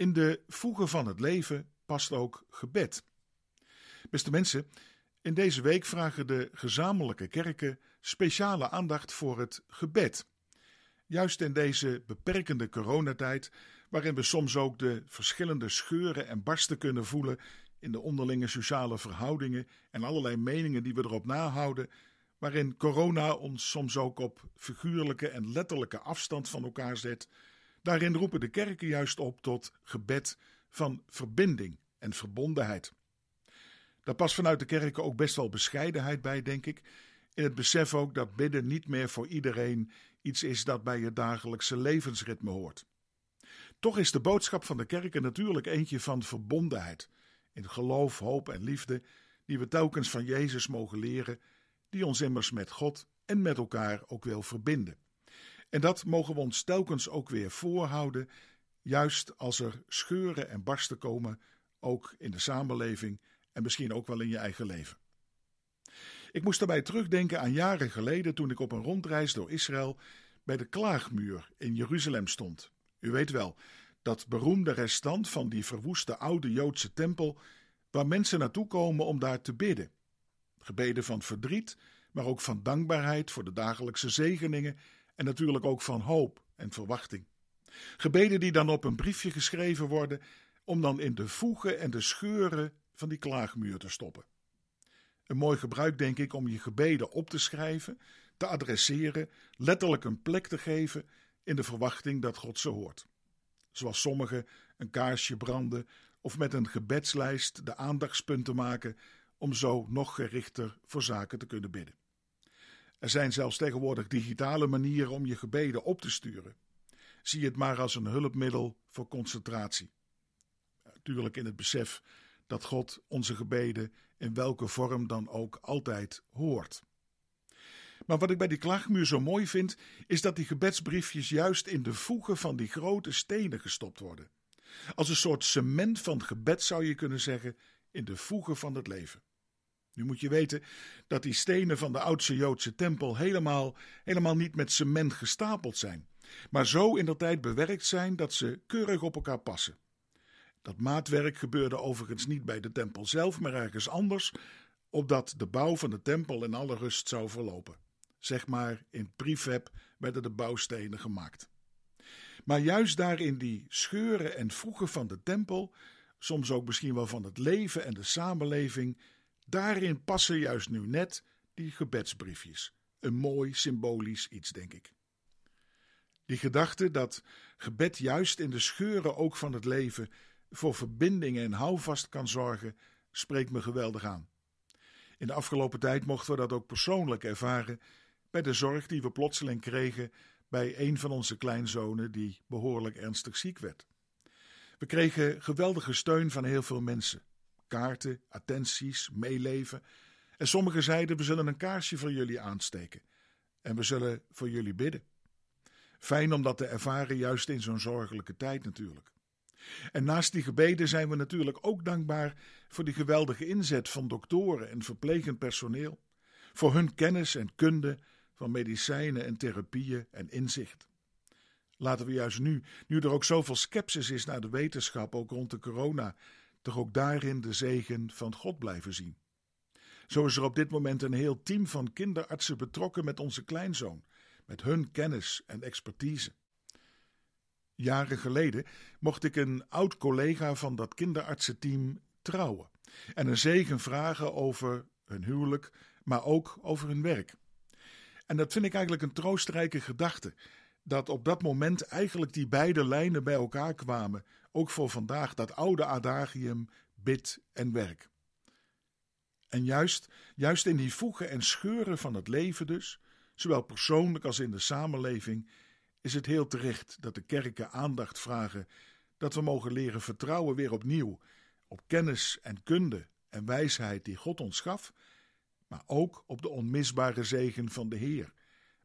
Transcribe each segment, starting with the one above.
In de voegen van het leven past ook gebed. Beste mensen, in deze week vragen de gezamenlijke kerken speciale aandacht voor het gebed. Juist in deze beperkende coronatijd, waarin we soms ook de verschillende scheuren en barsten kunnen voelen in de onderlinge sociale verhoudingen en allerlei meningen die we erop nahouden, waarin corona ons soms ook op figuurlijke en letterlijke afstand van elkaar zet, daarin roepen de kerken juist op tot gebed van verbinding en verbondenheid. Daar past vanuit de kerken ook best wel bescheidenheid bij, denk ik. In het besef ook dat bidden niet meer voor iedereen iets is dat bij je dagelijkse levensritme hoort. Toch is de boodschap van de kerken natuurlijk eentje van verbondenheid. In geloof, hoop en liefde, die we telkens van Jezus mogen leren, die ons immers met God en met elkaar ook wil verbinden. En dat mogen we ons telkens ook weer voorhouden, juist als er scheuren en barsten komen, ook in de samenleving en misschien ook wel in je eigen leven. Ik moest daarbij terugdenken aan jaren geleden toen ik op een rondreis door Israël bij de Klaagmuur in Jeruzalem stond. U weet wel, dat beroemde restant van die verwoeste oude Joodse tempel, waar mensen naartoe komen om daar te bidden. Gebeden van verdriet, maar ook van dankbaarheid voor de dagelijkse zegeningen en natuurlijk ook van hoop en verwachting. Gebeden die dan op een briefje geschreven worden om dan in de voegen en de scheuren van die klaagmuur te stoppen. Een mooi gebruik, denk ik, om je gebeden op te schrijven, te adresseren, letterlijk een plek te geven in de verwachting dat God ze hoort. Zoals sommigen een kaarsje branden of met een gebedslijst de aandachtspunten maken om zo nog gerichter voor zaken te kunnen bidden. Er zijn zelfs tegenwoordig digitale manieren om je gebeden op te sturen. Zie het maar als een hulpmiddel voor concentratie. Natuurlijk in het besef dat God onze gebeden in welke vorm dan ook altijd hoort. Maar wat ik bij die klaagmuur zo mooi vind, is dat die gebedsbriefjes juist in de voegen van die grote stenen gestopt worden. Als een soort cement van gebed zou je kunnen zeggen, in de voegen van het leven. Nu moet je weten dat die stenen van de oudste Joodse tempel helemaal, helemaal niet met cement gestapeld zijn, maar zo in de tijd bewerkt zijn dat ze keurig op elkaar passen. Dat maatwerk gebeurde overigens niet bij de tempel zelf, maar ergens anders, opdat de bouw van de tempel in alle rust zou verlopen. Zeg maar, in prefab werden de bouwstenen gemaakt. Maar juist daar in die scheuren en vroegen van de tempel, soms ook misschien wel van het leven en de samenleving, daarin passen juist nu net die gebedsbriefjes. Een mooi symbolisch iets, denk ik. Die gedachte dat gebed juist in de scheuren ook van het leven voor verbinding en houvast kan zorgen, spreekt me geweldig aan. In de afgelopen tijd mochten we dat ook persoonlijk ervaren bij de zorg die we plotseling kregen bij een van onze kleinzonen die behoorlijk ernstig ziek werd. We kregen geweldige steun van heel veel mensen. Kaarten, attenties, meeleven. En sommigen zeiden: We zullen een kaarsje voor jullie aansteken. En we zullen voor jullie bidden. Fijn om dat te ervaren, juist in zo'n zorgelijke tijd natuurlijk. En naast die gebeden zijn we natuurlijk ook dankbaar voor die geweldige inzet van doktoren en verplegend personeel, voor hun kennis en kunde van medicijnen en therapieën en inzicht. Laten we juist nu, nu er ook zoveel sceptisch is naar de wetenschap, ook rond de corona, toch ook daarin de zegen van God blijven zien. Zo is er op dit moment een heel team van kinderartsen betrokken met onze kleinzoon, met hun kennis en expertise. Jaren geleden mocht ik een oud collega van dat kinderartsenteam trouwen en een zegen vragen over hun huwelijk, maar ook over hun werk. En dat vind ik eigenlijk een troostrijke gedachte, dat op dat moment eigenlijk die beide lijnen bij elkaar kwamen, ook voor vandaag, dat oude adagium bid en werk. En juist, juist in die voegen en scheuren van het leven dus, zowel persoonlijk als in de samenleving, is het heel terecht dat de kerken aandacht vragen dat we mogen leren vertrouwen weer opnieuw op kennis en kunde en wijsheid die God ons gaf, maar ook op de onmisbare zegen van de Heer,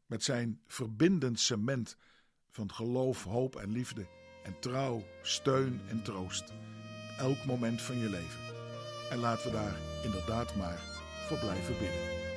met zijn verbindend cement van geloof, hoop en liefde en trouw, steun en troost, elk moment van je leven. En laten we daar inderdaad maar voor blijven bidden.